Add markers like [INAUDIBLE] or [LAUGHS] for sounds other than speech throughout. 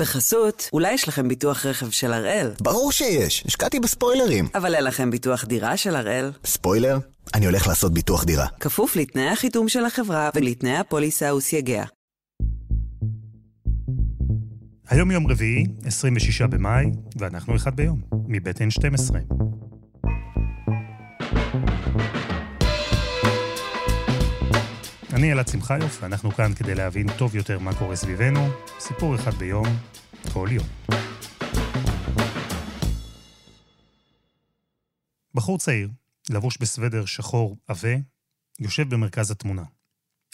בחסות, אולי יש לכם ביטוח רכב של הראל. ברור שיש, השקעתי בספוילרים. אבל אין לכם ביטוח דירה של הראל. ספוילר? אני הולך לעשות ביטוח דירה. כפוף לתנאי החיתום של החברה ולתנאי הפוליסה וסייגיה. היום יום רביעי, 26 במאי, ואנחנו אחד ביום, מבית N12. אני אלעד שמחיוף, ואנחנו כאן כדי להבין טוב יותר מה קורה סביבנו. סיפור אחד ביום, כל יום. בחור צעיר, לבוש בסוודר שחור עבה, יושב במרכז התמונה.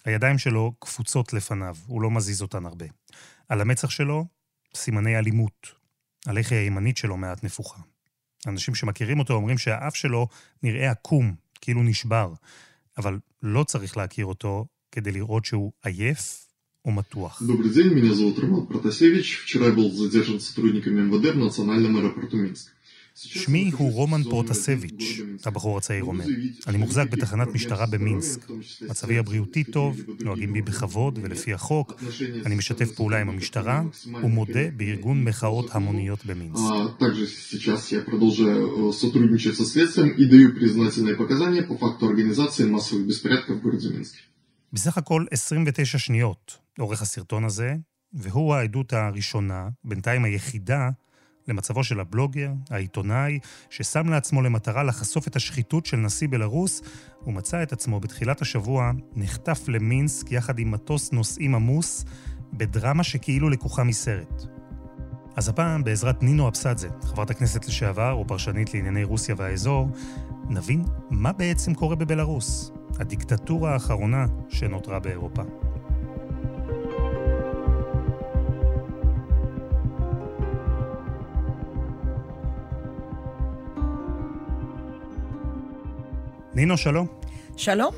הידיים שלו קפוצות לפניו, הוא לא מזיז אותן הרבה. על המצח שלו, סימני אלימות. הלחי הימנית שלו מעט נפוחה. אנשים שמכירים אותו אומרים שהאף שלו נראה עקום, כאילו נשבר, אבל לא צריך להכיר אותו כדי לראות שהוא עייף או מתוח. Добрый день, меня зовут Роман Протасевич. Вчера был задержан сотрудниками МВД в национальном аэропорту Минск. שמי הוא רומן פרוטסביץ', הבחור הצעיר אומר. אני מוחזק בתחנת משטרה במינסק. מצבי הבריאותי טוב, נוהגים בי בכבוד ולפי החוק, אני משתף פעולה עם המשטרה ומודה בארגון מחאות המוניות במינסק. בסך הכל 29 שניות אורך הסרטון הזה, והוא העדות הראשונה, בינתיים היחידה, למצבו של הבלוגר, העיתונאי, ששם לעצמו למטרה לחשוף את השחיתות של נשיא בלרוס, ומצא את עצמו בתחילת השבוע נחטף למינסק יחד עם מטוס נוסעים עמוס, בדרמה שכאילו לקוחה מסרט. אז הפעם, בעזרת נינו אבסדזה, חברת הכנסת לשעבר ופרשנית לענייני רוסיה והאזור, נבין מה בעצם קורה בבלרוס, הדיקטטורה האחרונה שנותרה באירופה. נינו, שלום. שלום.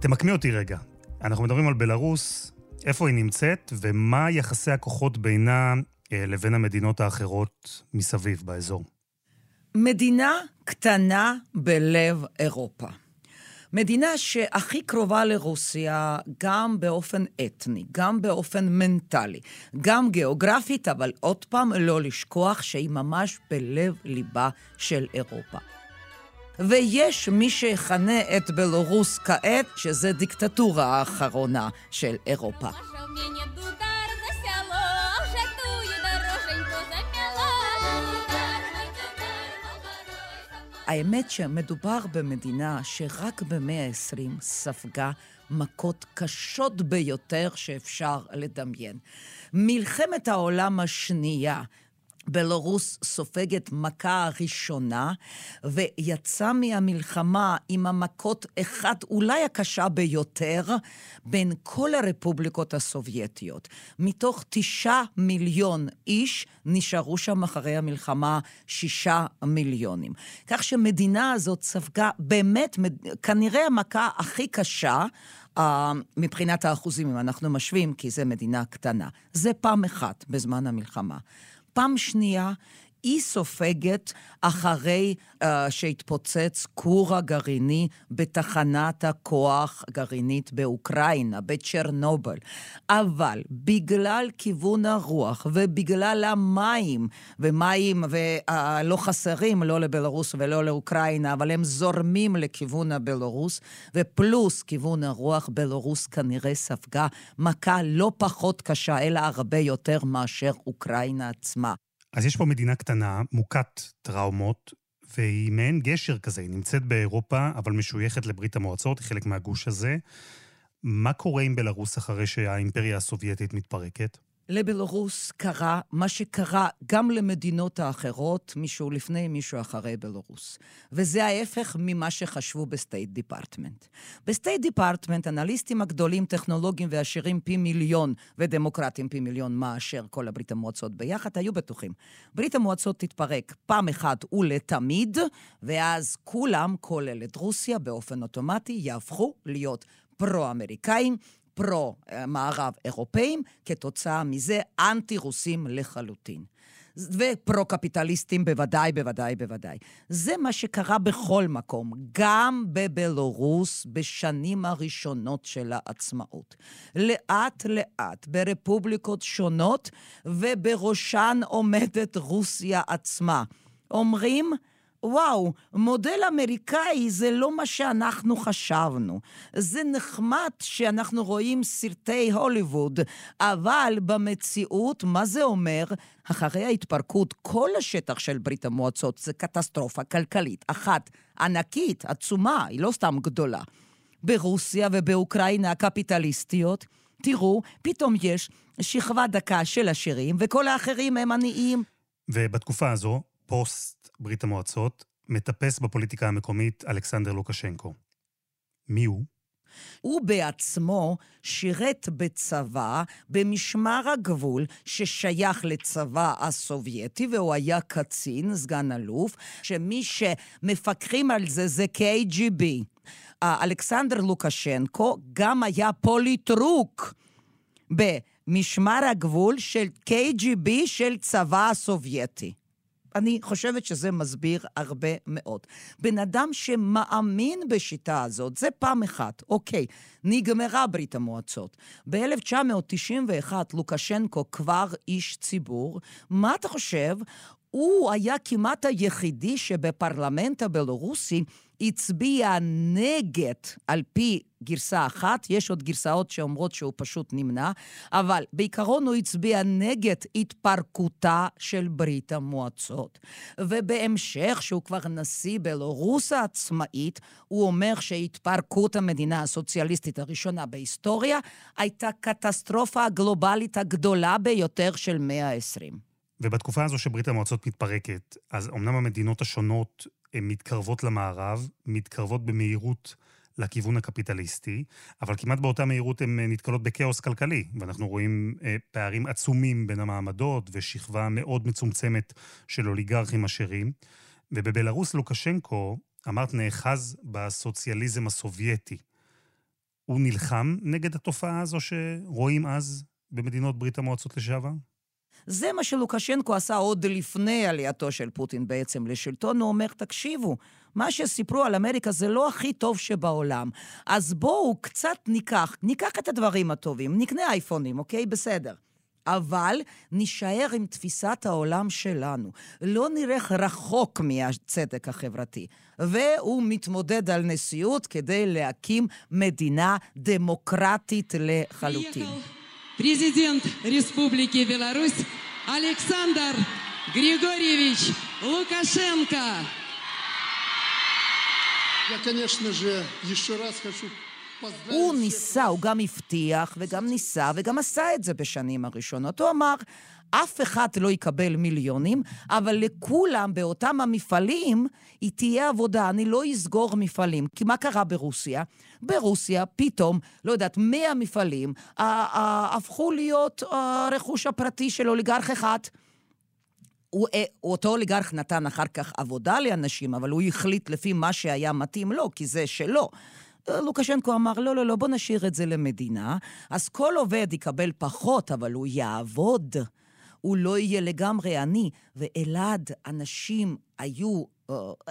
תמקמי אותי רגע. אנחנו מדברים על בלרוס, איפה היא נמצאת ומה יחסי הכוחות בינה אה, לבין המדינות האחרות מסביב באזור. מדינה קטנה בלב אירופה. מדינה שהכי קרובה לרוסיה גם באופן אתני, גם באופן מנטלי, גם גיאוגרפית, אבל עוד פעם, לא לשכוח שהיא ממש בלב ליבה של אירופה. ויש מי שיכנה את בלרוס כעת, שזה דיקטטורה האחרונה של אירופה. האמת שמדובר במדינה שרק במאה ה-20 ספגה מכות קשות ביותר שאפשר לדמיין. מלחמת העולם השנייה בלרוס סופגת מכה ראשונה, ויצא מהמלחמה עם המכות אחת, אולי הקשה ביותר, בין כל הרפובליקות הסובייטיות. מתוך תשעה מיליון איש, נשארו שם אחרי המלחמה שישה מיליונים. כך שמדינה הזאת ספגה באמת, כנראה המכה הכי קשה, Uh, מבחינת האחוזים, אם אנחנו משווים, כי זו מדינה קטנה. זה פעם אחת בזמן המלחמה. פעם שנייה, היא סופגת אחרי uh, שהתפוצץ כור הגרעיני בתחנת הכוח הגרעינית באוקראינה, בצ'רנובל. אבל בגלל כיוון הרוח ובגלל המים, ומים uh, לא חסרים, לא לבלרוס ולא לאוקראינה, אבל הם זורמים לכיוון הבלרוס, ופלוס כיוון הרוח, בלרוס כנראה ספגה מכה לא פחות קשה, אלא הרבה יותר מאשר אוקראינה עצמה. אז יש פה מדינה קטנה, מוכת טראומות, והיא מעין גשר כזה, היא נמצאת באירופה, אבל משויכת לברית המועצות, היא חלק מהגוש הזה. מה קורה עם בלרוס אחרי שהאימפריה הסובייטית מתפרקת? לבלרוס קרה מה שקרה גם למדינות האחרות, מישהו לפני, מישהו אחרי בלרוס. וזה ההפך ממה שחשבו ב State Department. ב State Department, אנליסטים הגדולים, טכנולוגים ועשירים פי מיליון, ודמוקרטים פי מיליון מאשר כל הברית המועצות ביחד, היו בטוחים. ברית המועצות תתפרק פעם אחת ולתמיד, ואז כולם, כולל את רוסיה, באופן אוטומטי, יהפכו להיות פרו-אמריקאים, פרו-מערב אירופאים, כתוצאה מזה אנטי-רוסים לחלוטין. ופרו-קפיטליסטים בוודאי, בוודאי, בוודאי. זה מה שקרה בכל מקום, גם בבלרוס בשנים הראשונות של העצמאות. לאט-לאט, ברפובליקות שונות, ובראשן עומדת רוסיה עצמה. אומרים, וואו, מודל אמריקאי זה לא מה שאנחנו חשבנו. זה נחמד שאנחנו רואים סרטי הוליווד, אבל במציאות, מה זה אומר? אחרי ההתפרקות, כל השטח של ברית המועצות זה קטסטרופה כלכלית אחת, ענקית, עצומה, היא לא סתם גדולה. ברוסיה ובאוקראינה הקפיטליסטיות, תראו, פתאום יש שכבה דקה של עשירים, וכל האחרים הם עניים. ובתקופה הזו, פוסט ברית המועצות, מטפס בפוליטיקה המקומית אלכסנדר לוקשנקו. מי הוא? הוא בעצמו שירת בצבא, במשמר הגבול, ששייך לצבא הסובייטי, והוא היה קצין, סגן אלוף, שמי שמפקחים על זה זה KGB. אלכסנדר לוקשנקו גם היה פוליטרוק במשמר הגבול של KGB של צבא הסובייטי. אני חושבת שזה מסביר הרבה מאוד. בן אדם שמאמין בשיטה הזאת, זה פעם אחת. אוקיי, נגמרה ברית המועצות. ב-1991 לוקשנקו כבר איש ציבור. מה אתה חושב? הוא היה כמעט היחידי שבפרלמנט הבלורוסי הצביע נגד, על פי גרסה אחת, יש עוד גרסאות שאומרות שהוא פשוט נמנע, אבל בעיקרון הוא הצביע נגד התפרקותה של ברית המועצות. ובהמשך, שהוא כבר נשיא בלרוס העצמאית, הוא אומר שהתפרקות המדינה הסוציאליסטית הראשונה בהיסטוריה הייתה קטסטרופה הגלובלית הגדולה ביותר של מאה ה-20. ובתקופה הזו שברית המועצות מתפרקת, אז אמנם המדינות השונות הן מתקרבות למערב, מתקרבות במהירות לכיוון הקפיטליסטי, אבל כמעט באותה מהירות הן נתקלות בכאוס כלכלי, ואנחנו רואים אה, פערים עצומים בין המעמדות ושכבה מאוד מצומצמת של אוליגרכים עשירים. ובבלארוס לוקשנקו, אמרת, נאחז בסוציאליזם הסובייטי. הוא נלחם נגד התופעה הזו שרואים אז במדינות ברית המועצות לשעבר? זה מה שלוקשנקו עשה עוד לפני עלייתו של פוטין בעצם לשלטון. הוא אומר, תקשיבו, מה שסיפרו על אמריקה זה לא הכי טוב שבעולם. אז בואו קצת ניקח, ניקח את הדברים הטובים, נקנה אייפונים, אוקיי? בסדר. אבל נישאר עם תפיסת העולם שלנו. לא נלך רחוק מהצדק החברתי. והוא מתמודד על נשיאות כדי להקים מדינה דמוקרטית לחלוטין. президент Республики Беларусь Александр Григорьевич Лукашенко. Я, конечно же, еще раз хочу הוא ניסה, הוא גם הבטיח וגם ניסה וגם עשה את זה בשנים הראשונות. הוא אמר, אף אחד לא יקבל מיליונים, אבל לכולם באותם המפעלים היא תהיה עבודה, אני לא אסגור מפעלים. כי מה קרה ברוסיה? ברוסיה פתאום, לא יודעת, 100 מפעלים הפכו להיות הרכוש הפרטי של אוליגרך אחד. הוא, אה, אותו אוליגרך נתן אחר כך עבודה לאנשים, אבל הוא החליט לפי מה שהיה מתאים לו, כי זה שלו. לוקשנקו אמר, לא, לא, לא, בוא נשאיר את זה למדינה. אז כל עובד יקבל פחות, אבל הוא יעבוד. הוא לא יהיה לגמרי עני. ואלעד, אנשים היו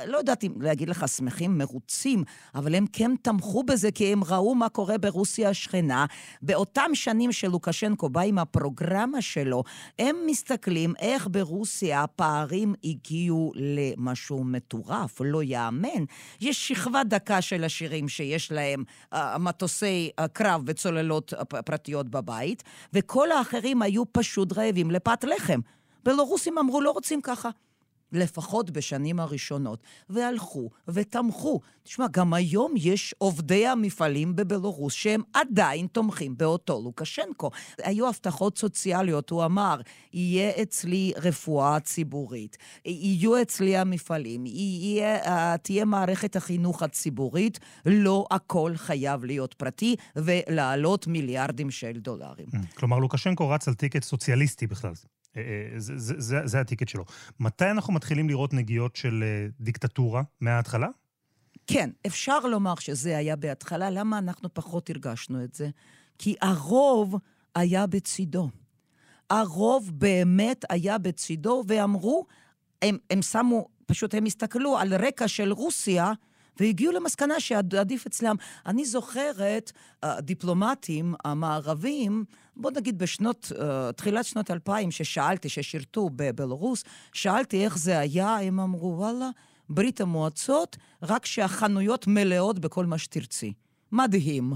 לא יודעת אם להגיד לך שמחים, מרוצים, אבל הם כן תמכו בזה כי הם ראו מה קורה ברוסיה השכנה. באותם שנים שלוקשנקו בא עם הפרוגרמה שלו, הם מסתכלים איך ברוסיה הפערים הגיעו למשהו מטורף, לא יאמן. יש שכבה דקה של עשירים שיש להם uh, מטוסי uh, קרב וצוללות uh, פרטיות בבית, וכל האחרים היו פשוט רעבים לפת לחם. בלורוסים אמרו, לא רוצים ככה. לפחות בשנים הראשונות, והלכו ותמכו. תשמע, גם היום יש עובדי המפעלים בבלרוס שהם עדיין תומכים באותו לוקשנקו. היו הבטחות סוציאליות, הוא אמר, יהיה אצלי רפואה ציבורית, יהיו אצלי המפעלים, יהיה, תהיה מערכת החינוך הציבורית, לא הכל חייב להיות פרטי ולעלות מיליארדים של דולרים. כלומר, לוקשנקו רץ על טיקט סוציאליסטי בכלל. אה, אה, זה, זה, זה, זה הטיקט שלו. מתי אנחנו מתחילים לראות נגיעות של אה, דיקטטורה? מההתחלה? כן, אפשר לומר שזה היה בהתחלה. למה אנחנו פחות הרגשנו את זה? כי הרוב היה בצידו. הרוב באמת היה בצידו, ואמרו, הם, הם שמו, פשוט הם הסתכלו על רקע של רוסיה, והגיעו למסקנה שעדיף אצלם. אני זוכרת דיפלומטים המערבים, בוא נגיד בשנות, uh, תחילת שנות 2000, ששאלתי, ששירתו בבלרוס, שאלתי איך זה היה, הם אמרו, וואלה, ברית המועצות, רק שהחנויות מלאות בכל מה שתרצי. מדהים.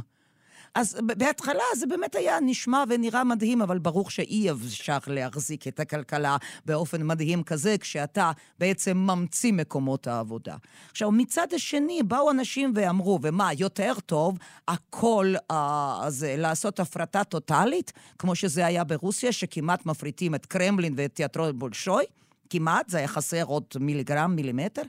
אז בהתחלה זה באמת היה נשמע ונראה מדהים, אבל ברור שאי אפשר להחזיק את הכלכלה באופן מדהים כזה, כשאתה בעצם ממציא מקומות העבודה. עכשיו, מצד השני, באו אנשים ואמרו, ומה, יותר טוב הכל אה, זה לעשות הפרטה טוטאלית, כמו שזה היה ברוסיה, שכמעט מפריטים את קרמלין ואת תיאטרון בולשוי? כמעט, זה היה חסר עוד מיליגרם, מילימטר.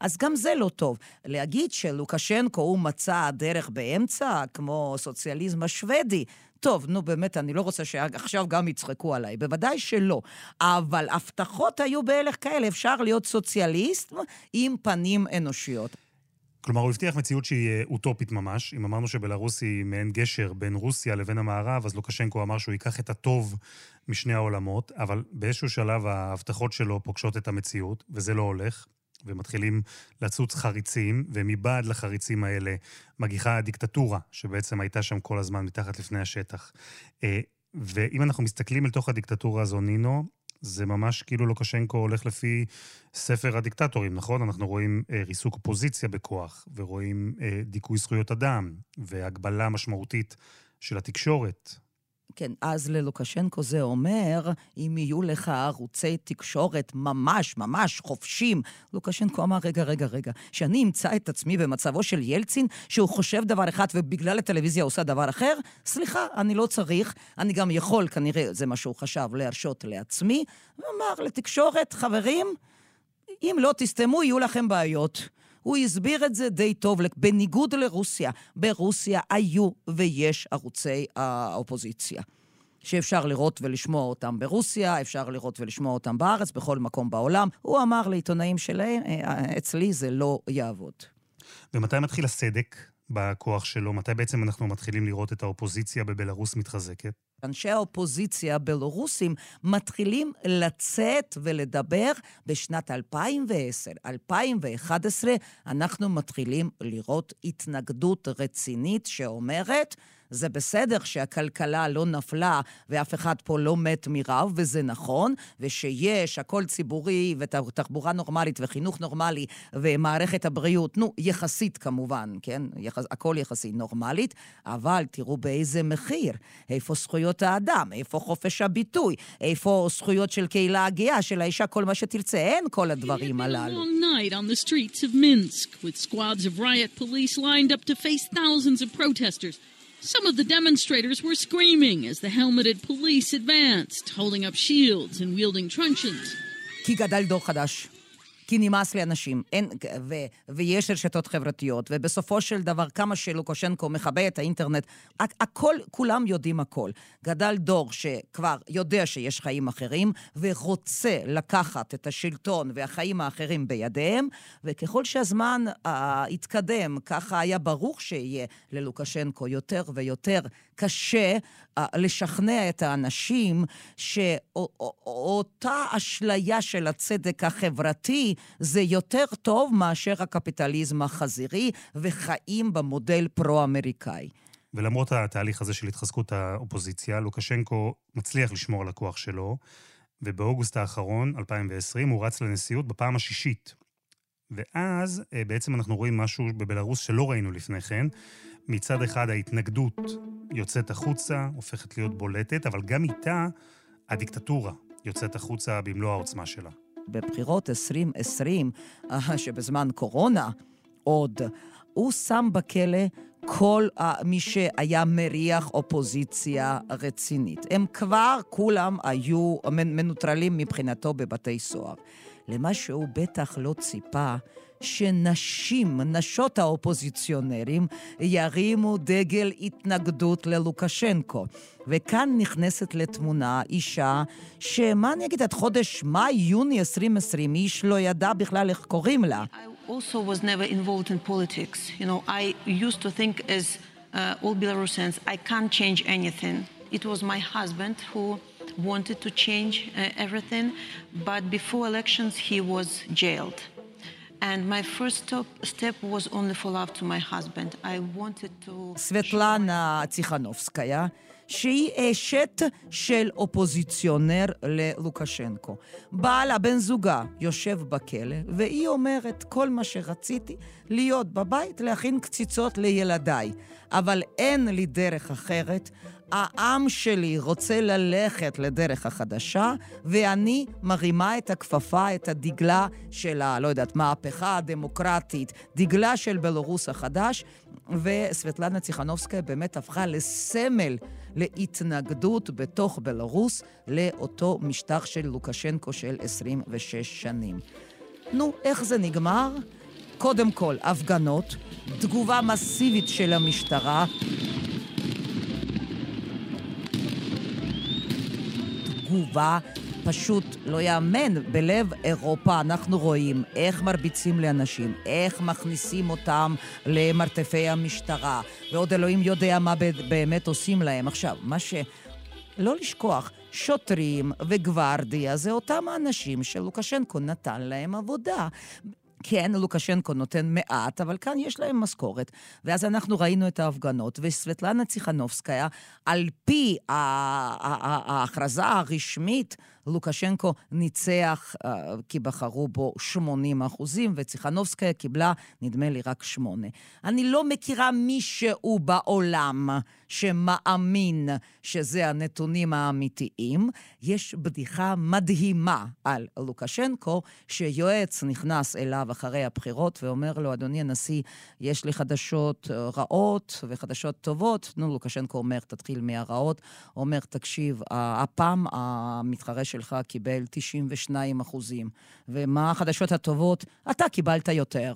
אז גם זה לא טוב. להגיד שלוקשנקו הוא מצא דרך באמצע, כמו סוציאליזם השוודי, טוב, נו באמת, אני לא רוצה שעכשיו גם יצחקו עליי. בוודאי שלא. אבל הבטחות היו בהלך כאלה, אפשר להיות סוציאליסט עם פנים אנושיות. כלומר, הוא הבטיח מציאות שהיא אה, אוטופית ממש. אם אמרנו שבלרוס היא מעין גשר בין רוסיה לבין המערב, אז לוקשנקו אמר שהוא ייקח את הטוב משני העולמות, אבל באיזשהו שלב ההבטחות שלו פוגשות את המציאות, וזה לא הולך. ומתחילים לצוץ חריצים, ומבעד לחריצים האלה מגיחה הדיקטטורה, שבעצם הייתה שם כל הזמן מתחת לפני השטח. אה, ואם אנחנו מסתכלים אל תוך הדיקטטורה הזו, נינו, זה ממש כאילו לוקשנקו הולך לפי ספר הדיקטטורים, נכון? אנחנו רואים אה, ריסוק אופוזיציה בכוח, ורואים אה, דיכוי זכויות אדם, והגבלה משמעותית של התקשורת, כן, אז ללוקשנקו זה אומר, אם יהיו לך ערוצי תקשורת ממש ממש חופשים, לוקשנקו אמר, רגע, רגע, רגע, שאני אמצא את עצמי במצבו של ילצין, שהוא חושב דבר אחד ובגלל הטלוויזיה עושה דבר אחר, סליחה, אני לא צריך, אני גם יכול, כנראה, זה מה שהוא חשב, להרשות לעצמי. הוא אמר לתקשורת, חברים, אם לא תסתמו, יהיו לכם בעיות. הוא הסביר את זה די טוב, בניגוד לרוסיה. ברוסיה היו ויש ערוצי האופוזיציה. שאפשר לראות ולשמוע אותם ברוסיה, אפשר לראות ולשמוע אותם בארץ, בכל מקום בעולם. הוא אמר לעיתונאים שלהם, אה, אצלי זה לא יעבוד. ומתי מתחיל הסדק בכוח שלו? מתי בעצם אנחנו מתחילים לראות את האופוזיציה בבלארוס מתחזקת? אנשי האופוזיציה הבלורוסים מתחילים לצאת ולדבר בשנת 2010. 2011 אנחנו מתחילים לראות התנגדות רצינית שאומרת זה בסדר שהכלכלה לא נפלה ואף אחד פה לא מת מרעב, וזה נכון, ושיש הכל ציבורי ותחבורה נורמלית וחינוך נורמלי ומערכת הבריאות, נו, יחסית כמובן, כן? יחס, הכל יחסית נורמלית, אבל תראו באיזה מחיר. איפה זכויות האדם? איפה חופש הביטוי? איפה זכויות של קהילה הגאה, של האישה, כל מה שתרצה? אין כל הדברים הללו. Some of the demonstrators were screaming as the helmeted police advanced, holding up shields and wielding truncheons. כי גדל דור חדש. כי נמאס לאנשים, אין, ו, ויש רשתות חברתיות, ובסופו של דבר, כמה שלוקושנקו מכבה את האינטרנט, הכל, כולם יודעים הכל. גדל דור שכבר יודע שיש חיים אחרים, ורוצה לקחת את השלטון והחיים האחרים בידיהם, וככל שהזמן uh, התקדם, ככה היה ברור שיהיה ללוקשנקו יותר ויותר קשה uh, לשכנע את האנשים שאותה אשליה של הצדק החברתי זה יותר טוב מאשר הקפיטליזם החזירי וחיים במודל פרו-אמריקאי. ולמרות התהליך הזה של התחזקות האופוזיציה, לוקשנקו מצליח לשמור על הכוח שלו, ובאוגוסט האחרון, 2020, הוא רץ לנשיאות בפעם השישית. ואז אה, בעצם אנחנו רואים משהו בבלארוס שלא ראינו לפני כן. מצד אחד ההתנגדות יוצאת החוצה, הופכת להיות בולטת, אבל גם איתה הדיקטטורה יוצאת החוצה במלוא העוצמה שלה. בבחירות 2020, אה, שבזמן קורונה עוד, הוא שם בכלא כל מי שהיה מריח אופוזיציה רצינית. הם כבר כולם היו מנוטרלים מבחינתו בבתי סוהר. למה שהוא בטח לא ציפה שנשים, נשות האופוזיציונרים, ירימו דגל התנגדות ללוקשנקו. וכאן נכנסת לתמונה אישה שמה אני אגיד, עד חודש מאי, יוני 2020, איש לא ידע בכלל איך קוראים לה. Uh, all Belarusians, I can't change anything. It was my husband who wanted to change uh, everything, but before elections, he was jailed. And my first stop, step was only for love to my husband. I wanted to... סבטלנה ציחנובסקיה, שהיא אשת של אופוזיציונר ללוקשנקו. בעלה, בן זוגה, יושב בכלא, והיא אומרת, כל מה שרציתי, להיות בבית, להכין קציצות לילדיי. אבל אין לי דרך אחרת. העם שלי רוצה ללכת לדרך החדשה, ואני מרימה את הכפפה, את הדגלה של ה... לא יודעת, מהפכה הדמוקרטית, דגלה של בלרוס החדש, וסבטלנה ציחנובסקיה באמת הפכה לסמל להתנגדות בתוך בלרוס לאותו משטח של לוקשנקו של 26 שנים. נו, איך זה נגמר? קודם כל, הפגנות, תגובה מסיבית של המשטרה, תגובה פשוט לא יאמן. בלב אירופה אנחנו רואים איך מרביצים לאנשים, איך מכניסים אותם למרתפי המשטרה, ועוד אלוהים יודע מה באמת עושים להם. עכשיו, מה ש... לא לשכוח, שוטרים וגוורדיה זה אותם האנשים שלוקשנקו נתן להם עבודה. כן, לוקשנקו נותן מעט, אבל כאן יש להם משכורת. ואז אנחנו ראינו את ההפגנות, וסבטלנה ציחנובסקיה, על פי ההכרזה הרשמית, לוקשנקו ניצח uh, כי בחרו בו 80 אחוזים, וציחנובסקיה קיבלה, נדמה לי, רק שמונה. אני לא מכירה מישהו בעולם שמאמין שזה הנתונים האמיתיים. יש בדיחה מדהימה על לוקשנקו, שיועץ נכנס אליו אחרי הבחירות ואומר לו, אדוני הנשיא, יש לי חדשות רעות וחדשות טובות. נו, לוקשנקו אומר, תתחיל מהרעות. אומר, תקשיב, הפעם המתחרה שלך קיבל 92 אחוזים, ומה החדשות הטובות? אתה קיבלת יותר.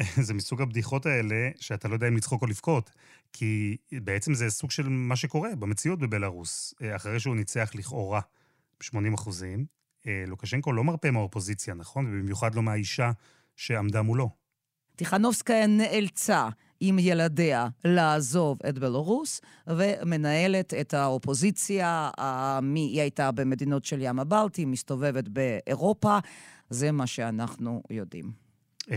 [LAUGHS] זה מסוג הבדיחות האלה, שאתה לא יודע אם לצחוק או לבכות, כי בעצם זה סוג של מה שקורה במציאות בבלארוס. אחרי שהוא ניצח לכאורה ב-80 אחוזים, לוקשנקו לא מרפה מהאופוזיציה, נכון? ובמיוחד לא מהאישה שעמדה מולו. טיכנובסקיה נאלצה עם ילדיה לעזוב את בלרוס, ומנהלת את האופוזיציה. היא הייתה במדינות של ים הבלטי, מסתובבת באירופה. זה מה שאנחנו יודעים.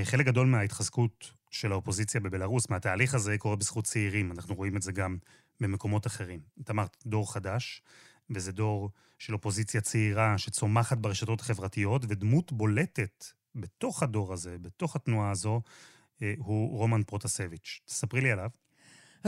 חלק גדול מההתחזקות של האופוזיציה בבלרוס, מהתהליך הזה, קורה בזכות צעירים. אנחנו רואים את זה גם במקומות אחרים. את אמרת דור חדש, וזה דור של אופוזיציה צעירה שצומחת ברשתות החברתיות, ודמות בולטת בתוך הדור הזה, בתוך התנועה הזו, הוא רומן פרוטסביץ'. תספרי לי עליו.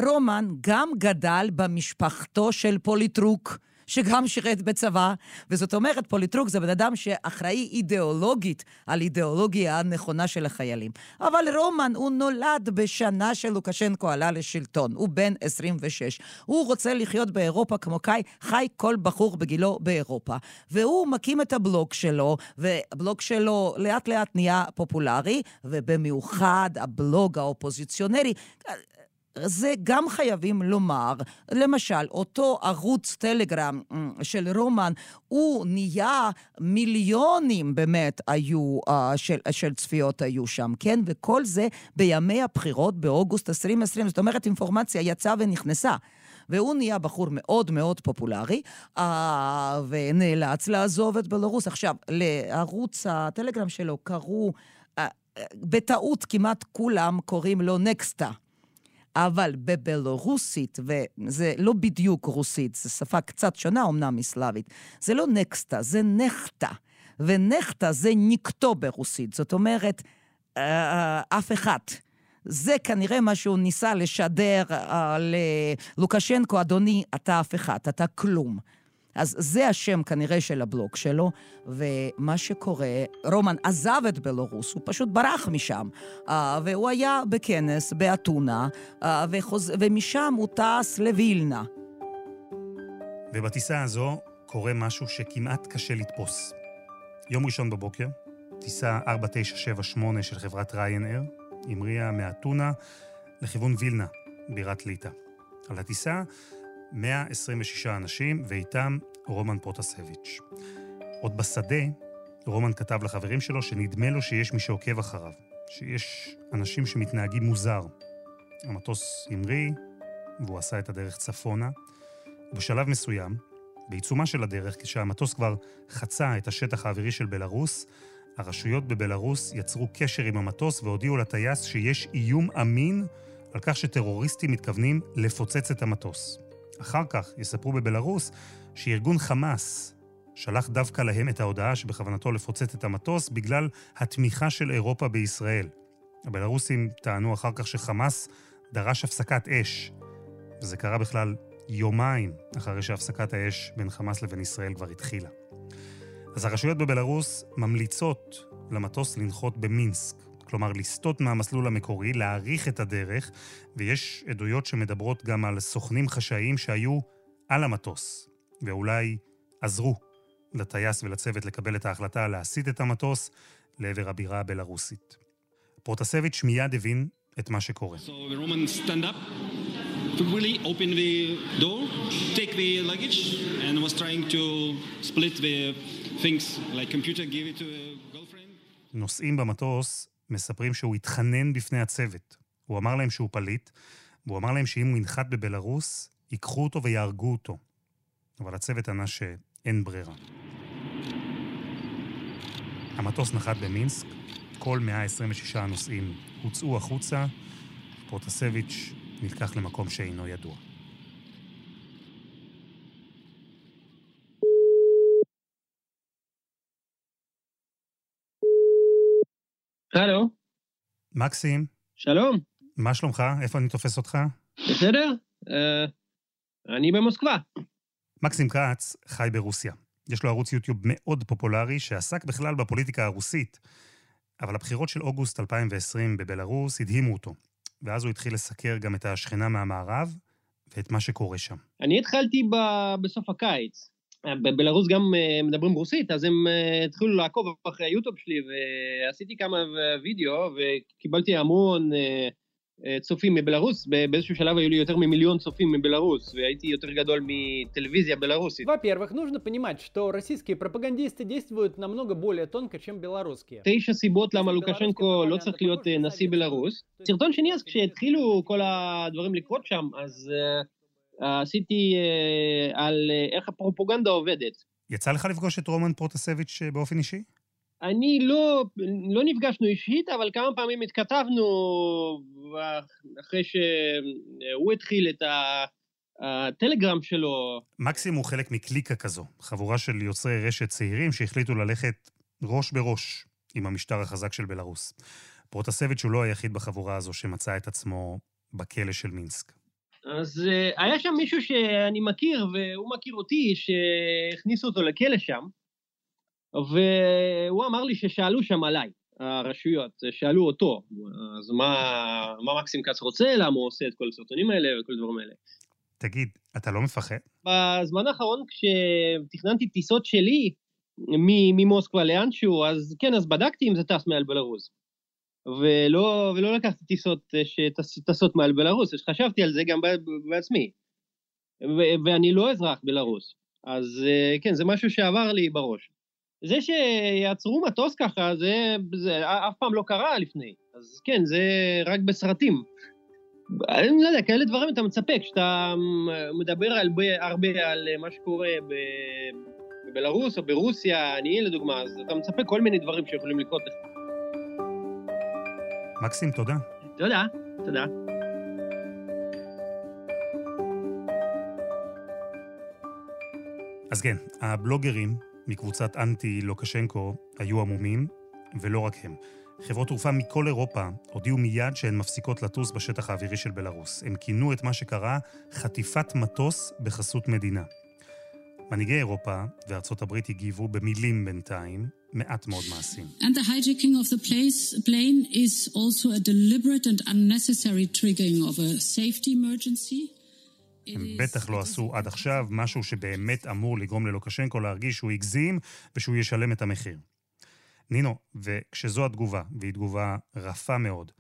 רומן גם גדל במשפחתו של פוליטרוק. שגם שירת בצבא, וזאת אומרת, פוליטרוק זה בן אדם שאחראי אידיאולוגית על אידיאולוגיה הנכונה של החיילים. אבל רומן, הוא נולד בשנה שלוקשנקו עלה לשלטון, הוא בן 26. הוא רוצה לחיות באירופה כמו קאי, חי כל בחור בגילו באירופה. והוא מקים את הבלוג שלו, והבלוג שלו לאט לאט נהיה פופולרי, ובמיוחד הבלוג האופוזיציונרי. זה גם חייבים לומר, למשל, אותו ערוץ טלגרם של רומן, הוא נהיה מיליונים באמת היו, uh, של, של צפיות היו שם, כן? וכל זה בימי הבחירות באוגוסט 2020, זאת אומרת, אינפורמציה יצאה ונכנסה. והוא נהיה בחור מאוד מאוד פופולרי, uh, ונאלץ לעזוב את בלרוס. עכשיו, לערוץ הטלגרם שלו קראו, בטעות כמעט כולם קוראים לו נקסטה. אבל בבלורוסית, וזה לא בדיוק רוסית, זו שפה קצת שונה אמנם מסלאבית, זה לא נקסטה, זה נכטה. ונכטה זה ניקטו ברוסית, זאת אומרת, אה, אף אחד. זה כנראה מה שהוא ניסה לשדר אה, ללוקשנקו, אדוני, אתה אף אחד, אתה כלום. אז זה השם כנראה של הבלוג שלו, ומה שקורה, רומן עזב את בלרוס, הוא פשוט ברח משם, uh, והוא היה בכנס באתונה, uh, וחוז... ומשם הוא טס לווילנה. ובטיסה הזו קורה משהו שכמעט קשה לתפוס. יום ראשון בבוקר, טיסה 4978 של חברת ריינר, המריאה מאתונה לכיוון וילנה, בירת ליטא. על הטיסה 126 אנשים, ואיתם רומן פרוטסביץ'. עוד בשדה, רומן כתב לחברים שלו שנדמה לו שיש מי שעוקב אחריו, שיש אנשים שמתנהגים מוזר. המטוס המריא, והוא עשה את הדרך צפונה. ובשלב מסוים, בעיצומה של הדרך, כשהמטוס כבר חצה את השטח האווירי של בלארוס, הרשויות בבלארוס יצרו קשר עם המטוס והודיעו לטייס שיש איום אמין על כך שטרוריסטים מתכוונים לפוצץ את המטוס. אחר כך יספרו בבלארוס שארגון חמאס שלח דווקא להם את ההודעה שבכוונתו לפוצץ את המטוס בגלל התמיכה של אירופה בישראל. הבלארוסים טענו אחר כך שחמאס דרש הפסקת אש. וזה קרה בכלל יומיים אחרי שהפסקת האש בין חמאס לבין ישראל כבר התחילה. אז הרשויות בבלארוס ממליצות למטוס לנחות במינסק, כלומר לסטות מהמסלול המקורי, להאריך את הדרך, ויש עדויות שמדברות גם על סוכנים חשאיים שהיו על המטוס, ואולי עזרו לטייס ולצוות לקבל את ההחלטה להסיט את המטוס לעבר הבירה הבלארוסית. פרוטסביץ' מיד הבין את מה שקורה. So the Romans stand up to really open the door, take the luggage, and was trying to split the things like computer, give it to a girlfriend. נוסעים במטוס מספרים שהוא התחנן בפני הצוות. הוא אמר להם שהוא פליט, והוא אמר להם שאם הוא ינחת בבלארוס, ייקחו אותו ויהרגו אותו. אבל הצוות ענה שאין ברירה. המטוס נחת במינסק, כל 126 הנוסעים הוצאו החוצה, פרוטסביץ' נלקח למקום שאינו ידוע. הלו. מקסים. שלום. מה שלומך? איפה אני תופס אותך? בסדר, uh, אני במוסקבה. מקסים כץ חי ברוסיה. יש לו ערוץ יוטיוב מאוד פופולרי שעסק בכלל בפוליטיקה הרוסית, אבל הבחירות של אוגוסט 2020 בבלארוס הדהימו אותו, ואז הוא התחיל לסקר גם את השכנה מהמערב ואת מה שקורה שם. אני התחלתי ב- בסוף הקיץ. בבלארוס גם אה, מדברים רוסית, אז הם אה, התחילו לעקוב אחרי היוטיוב שלי, ועשיתי כמה וידאו, וקיבלתי המון אה, צופים מבלארוס, באיזשהו שלב היו לי יותר ממיליון צופים מבלארוס, והייתי יותר גדול מטלוויזיה בלארוסית. Во-первых, нужно понимать, что российские пропагандисты действуют намного более тонко, чем белорусские. תשע סיבות למה לוקשנקו לא צריך להיות נשיא בלארוס. סרטון שני, אז כשהתחילו כל הדברים לקרות שם, אז עשיתי על איך הפרופוגנדה עובדת. יצא לך לפגוש את רומן פרוטסביץ' באופן אישי? אני לא, לא נפגשנו אישית, אבל כמה פעמים התכתבנו אחרי שהוא התחיל את הטלגרם שלו. מקסים הוא חלק מקליקה כזו, חבורה של יוצרי רשת צעירים שהחליטו ללכת ראש בראש עם המשטר החזק של בלארוס. פרוטסביץ' הוא לא היחיד בחבורה הזו שמצא את עצמו בכלא של מינסק. אז היה שם מישהו שאני מכיר, והוא מכיר אותי, שהכניסו אותו לכלא שם. והוא אמר לי ששאלו שם עליי, הרשויות, שאלו אותו, אז מה, מה מקסים כץ רוצה, למה הוא עושה את כל הסרטונים האלה וכל הדברים האלה. תגיד, אתה לא מפחד? בזמן האחרון כשתכננתי טיסות שלי ממוסקבה לאנשהו, אז כן, אז בדקתי אם זה טס מעל בלרוס. ולא, ולא לקחתי טיסות שטסות מעל בלרוס, חשבתי על זה גם בעצמי. ו- ואני לא אזרח בלרוס, אז כן, זה משהו שעבר לי בראש. זה שיעצרו מטוס ככה, זה, זה אף פעם לא קרה לפני. אז כן, זה רק בסרטים. אני לא יודע, כאלה דברים אתה מצפה, כשאתה מדבר הרבה, הרבה על מה שקורה בבלארוס או ברוסיה, אני לדוגמה, אז אתה מצפה כל מיני דברים שיכולים לקרות לך. מקסים, תודה. תודה, תודה. אז כן, הבלוגרים מקבוצת אנטי לוקשנקו היו עמומים, ולא רק הם. חברות תעופה מכל אירופה הודיעו מיד שהן מפסיקות לטוס בשטח האווירי של בלארוס. הם כינו את מה שקרה חטיפת מטוס בחסות מדינה. מנהיגי אירופה וארצות הברית הגיבו במילים בינתיים, מעט מאוד מעשים. And the hijacking of the place, plane is also a deliberate and unnecessary triggering of a safety emergency. הם בטח לא עשו עד עכשיו משהו שבאמת אמור לגרום ללוקשנקו להרגיש שהוא הגזים ושהוא ישלם את המחיר. נינו, וכשזו התגובה, והיא תגובה רפה מאוד,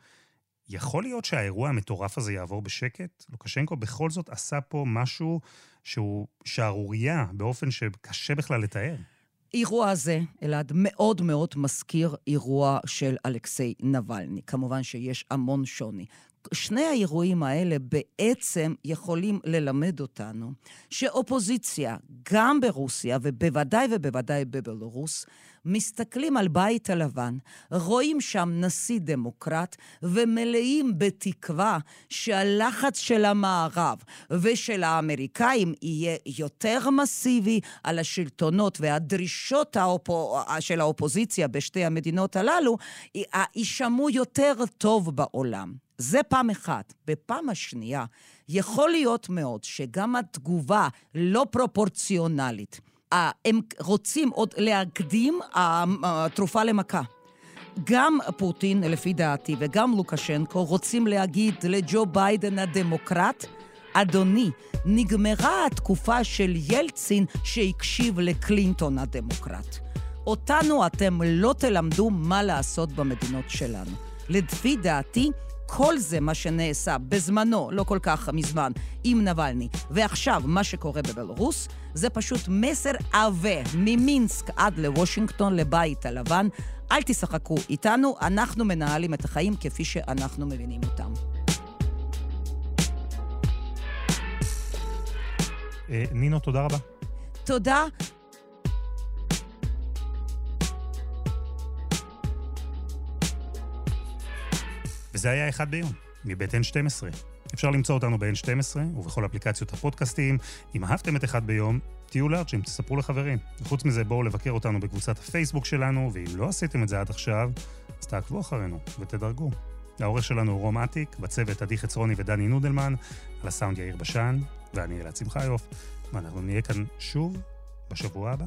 יכול להיות שהאירוע המטורף הזה יעבור בשקט? לוקשנקו בכל זאת עשה פה משהו שהוא שערורייה באופן שקשה בכלל לתאר. אירוע הזה, אלעד, מאוד מאוד מזכיר אירוע של אלכסיי נבלני. כמובן שיש המון שוני. שני האירועים האלה בעצם יכולים ללמד אותנו שאופוזיציה, גם ברוסיה ובוודאי ובוודאי בבלרוס, מסתכלים על בית הלבן, רואים שם נשיא דמוקרט ומלאים בתקווה שהלחץ של המערב ושל האמריקאים יהיה יותר מסיבי על השלטונות והדרישות האופו, של האופוזיציה בשתי המדינות הללו יישמעו יותר טוב בעולם. זה פעם אחת. בפעם השנייה, יכול להיות מאוד שגם התגובה לא פרופורציונלית הם רוצים עוד להקדים התרופה למכה. גם פוטין, לפי דעתי, וגם לוקשנקו רוצים להגיד לג'ו ביידן הדמוקרט, אדוני, נגמרה התקופה של ילצין שהקשיב לקלינטון הדמוקרט. אותנו אתם לא תלמדו מה לעשות במדינות שלנו. לפי דעתי, כל זה מה שנעשה בזמנו, לא כל כך מזמן, עם נבלני, ועכשיו מה שקורה בבלרוס, זה פשוט מסר עבה ממינסק עד לוושינגטון, לבית הלבן. אל תשחקו איתנו, אנחנו מנהלים את החיים כפי שאנחנו מבינים אותם. אה, נינו, תודה רבה. תודה. וזה היה אחד ביום, מבית N12. אפשר למצוא אותנו ב-N12 ובכל אפליקציות הפודקאסטיים. אם אהבתם את אחד ביום, תהיו לארג'ים, תספרו לחברים. וחוץ מזה, בואו לבקר אותנו בקבוצת הפייסבוק שלנו, ואם לא עשיתם את זה עד עכשיו, אז תעקבו אחרינו ותדרגו. העורך שלנו הוא רום אטיק, בצוות עדי חצרוני ודני נודלמן, על הסאונד יאיר בשן, ואני אלעד שמחיוף, ואנחנו נהיה כאן שוב בשבוע הבא.